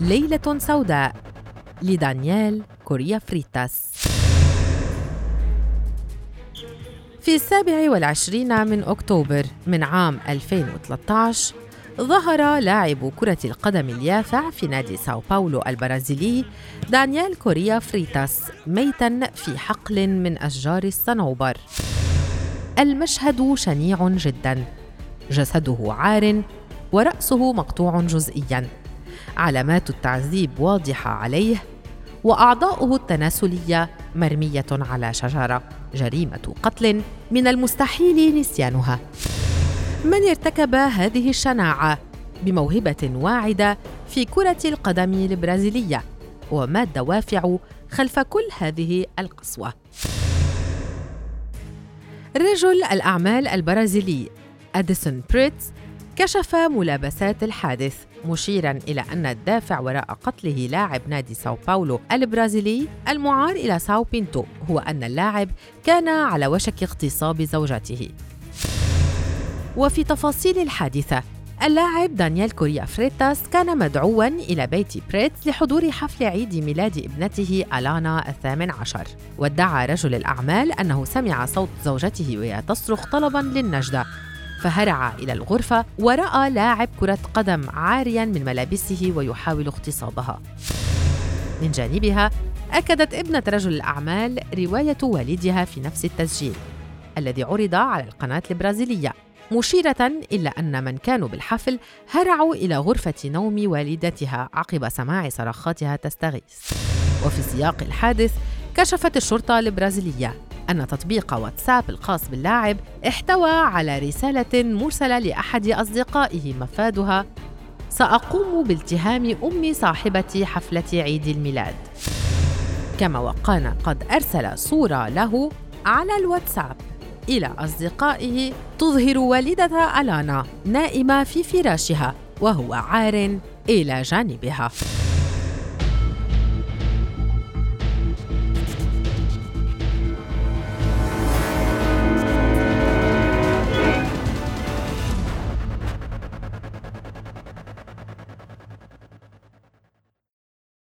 ليلة سوداء لدانييل كوريا فريتاس. في السابع والعشرين من أكتوبر من عام 2013 ظهر لاعب كرة القدم اليافع في نادي ساو باولو البرازيلي دانييل كوريا فريتاس ميتا في حقل من أشجار الصنوبر. المشهد شنيع جدا جسده عار ورأسه مقطوع جزئيا. علامات التعذيب واضحة عليه وأعضاؤه التناسلية مرمية على شجرة جريمة قتل من المستحيل نسيانها. من ارتكب هذه الشناعة بموهبة واعدة في كرة القدم البرازيلية وما الدوافع خلف كل هذه القسوة؟ رجل الأعمال البرازيلي أديسون بريتز كشف ملابسات الحادث مشيرا إلى أن الدافع وراء قتله لاعب نادي ساو باولو البرازيلي المعار إلى ساو بينتو هو أن اللاعب كان على وشك اغتصاب زوجته وفي تفاصيل الحادثة اللاعب دانيال كوريا فريتاس كان مدعوا إلى بيت بريتز لحضور حفل عيد ميلاد ابنته ألانا الثامن عشر. وادعى رجل الأعمال أنه سمع صوت زوجته وهي تصرخ طلبا للنجدة. فهرع إلى الغرفة ورأى لاعب كرة قدم عاريا من ملابسه ويحاول اغتصابها. من جانبها أكدت ابنة رجل الأعمال رواية والدها في نفس التسجيل الذي عرض على القناة البرازيلية مشيرة إلى أن من كانوا بالحفل هرعوا إلى غرفة نوم والدتها عقب سماع صرخاتها تستغيث. وفي سياق الحادث كشفت الشرطة البرازيلية أن تطبيق واتساب الخاص باللاعب احتوى على رسالة مرسلة لأحد أصدقائه مفادها. سأقوم بالتهام أم صاحبة حفلة عيد الميلاد. كما وكان قد أرسل صورة له على الواتساب. إلى أصدقائه تظهر والدة ألانا نائمة في فراشها وهو عار إلى جانبها.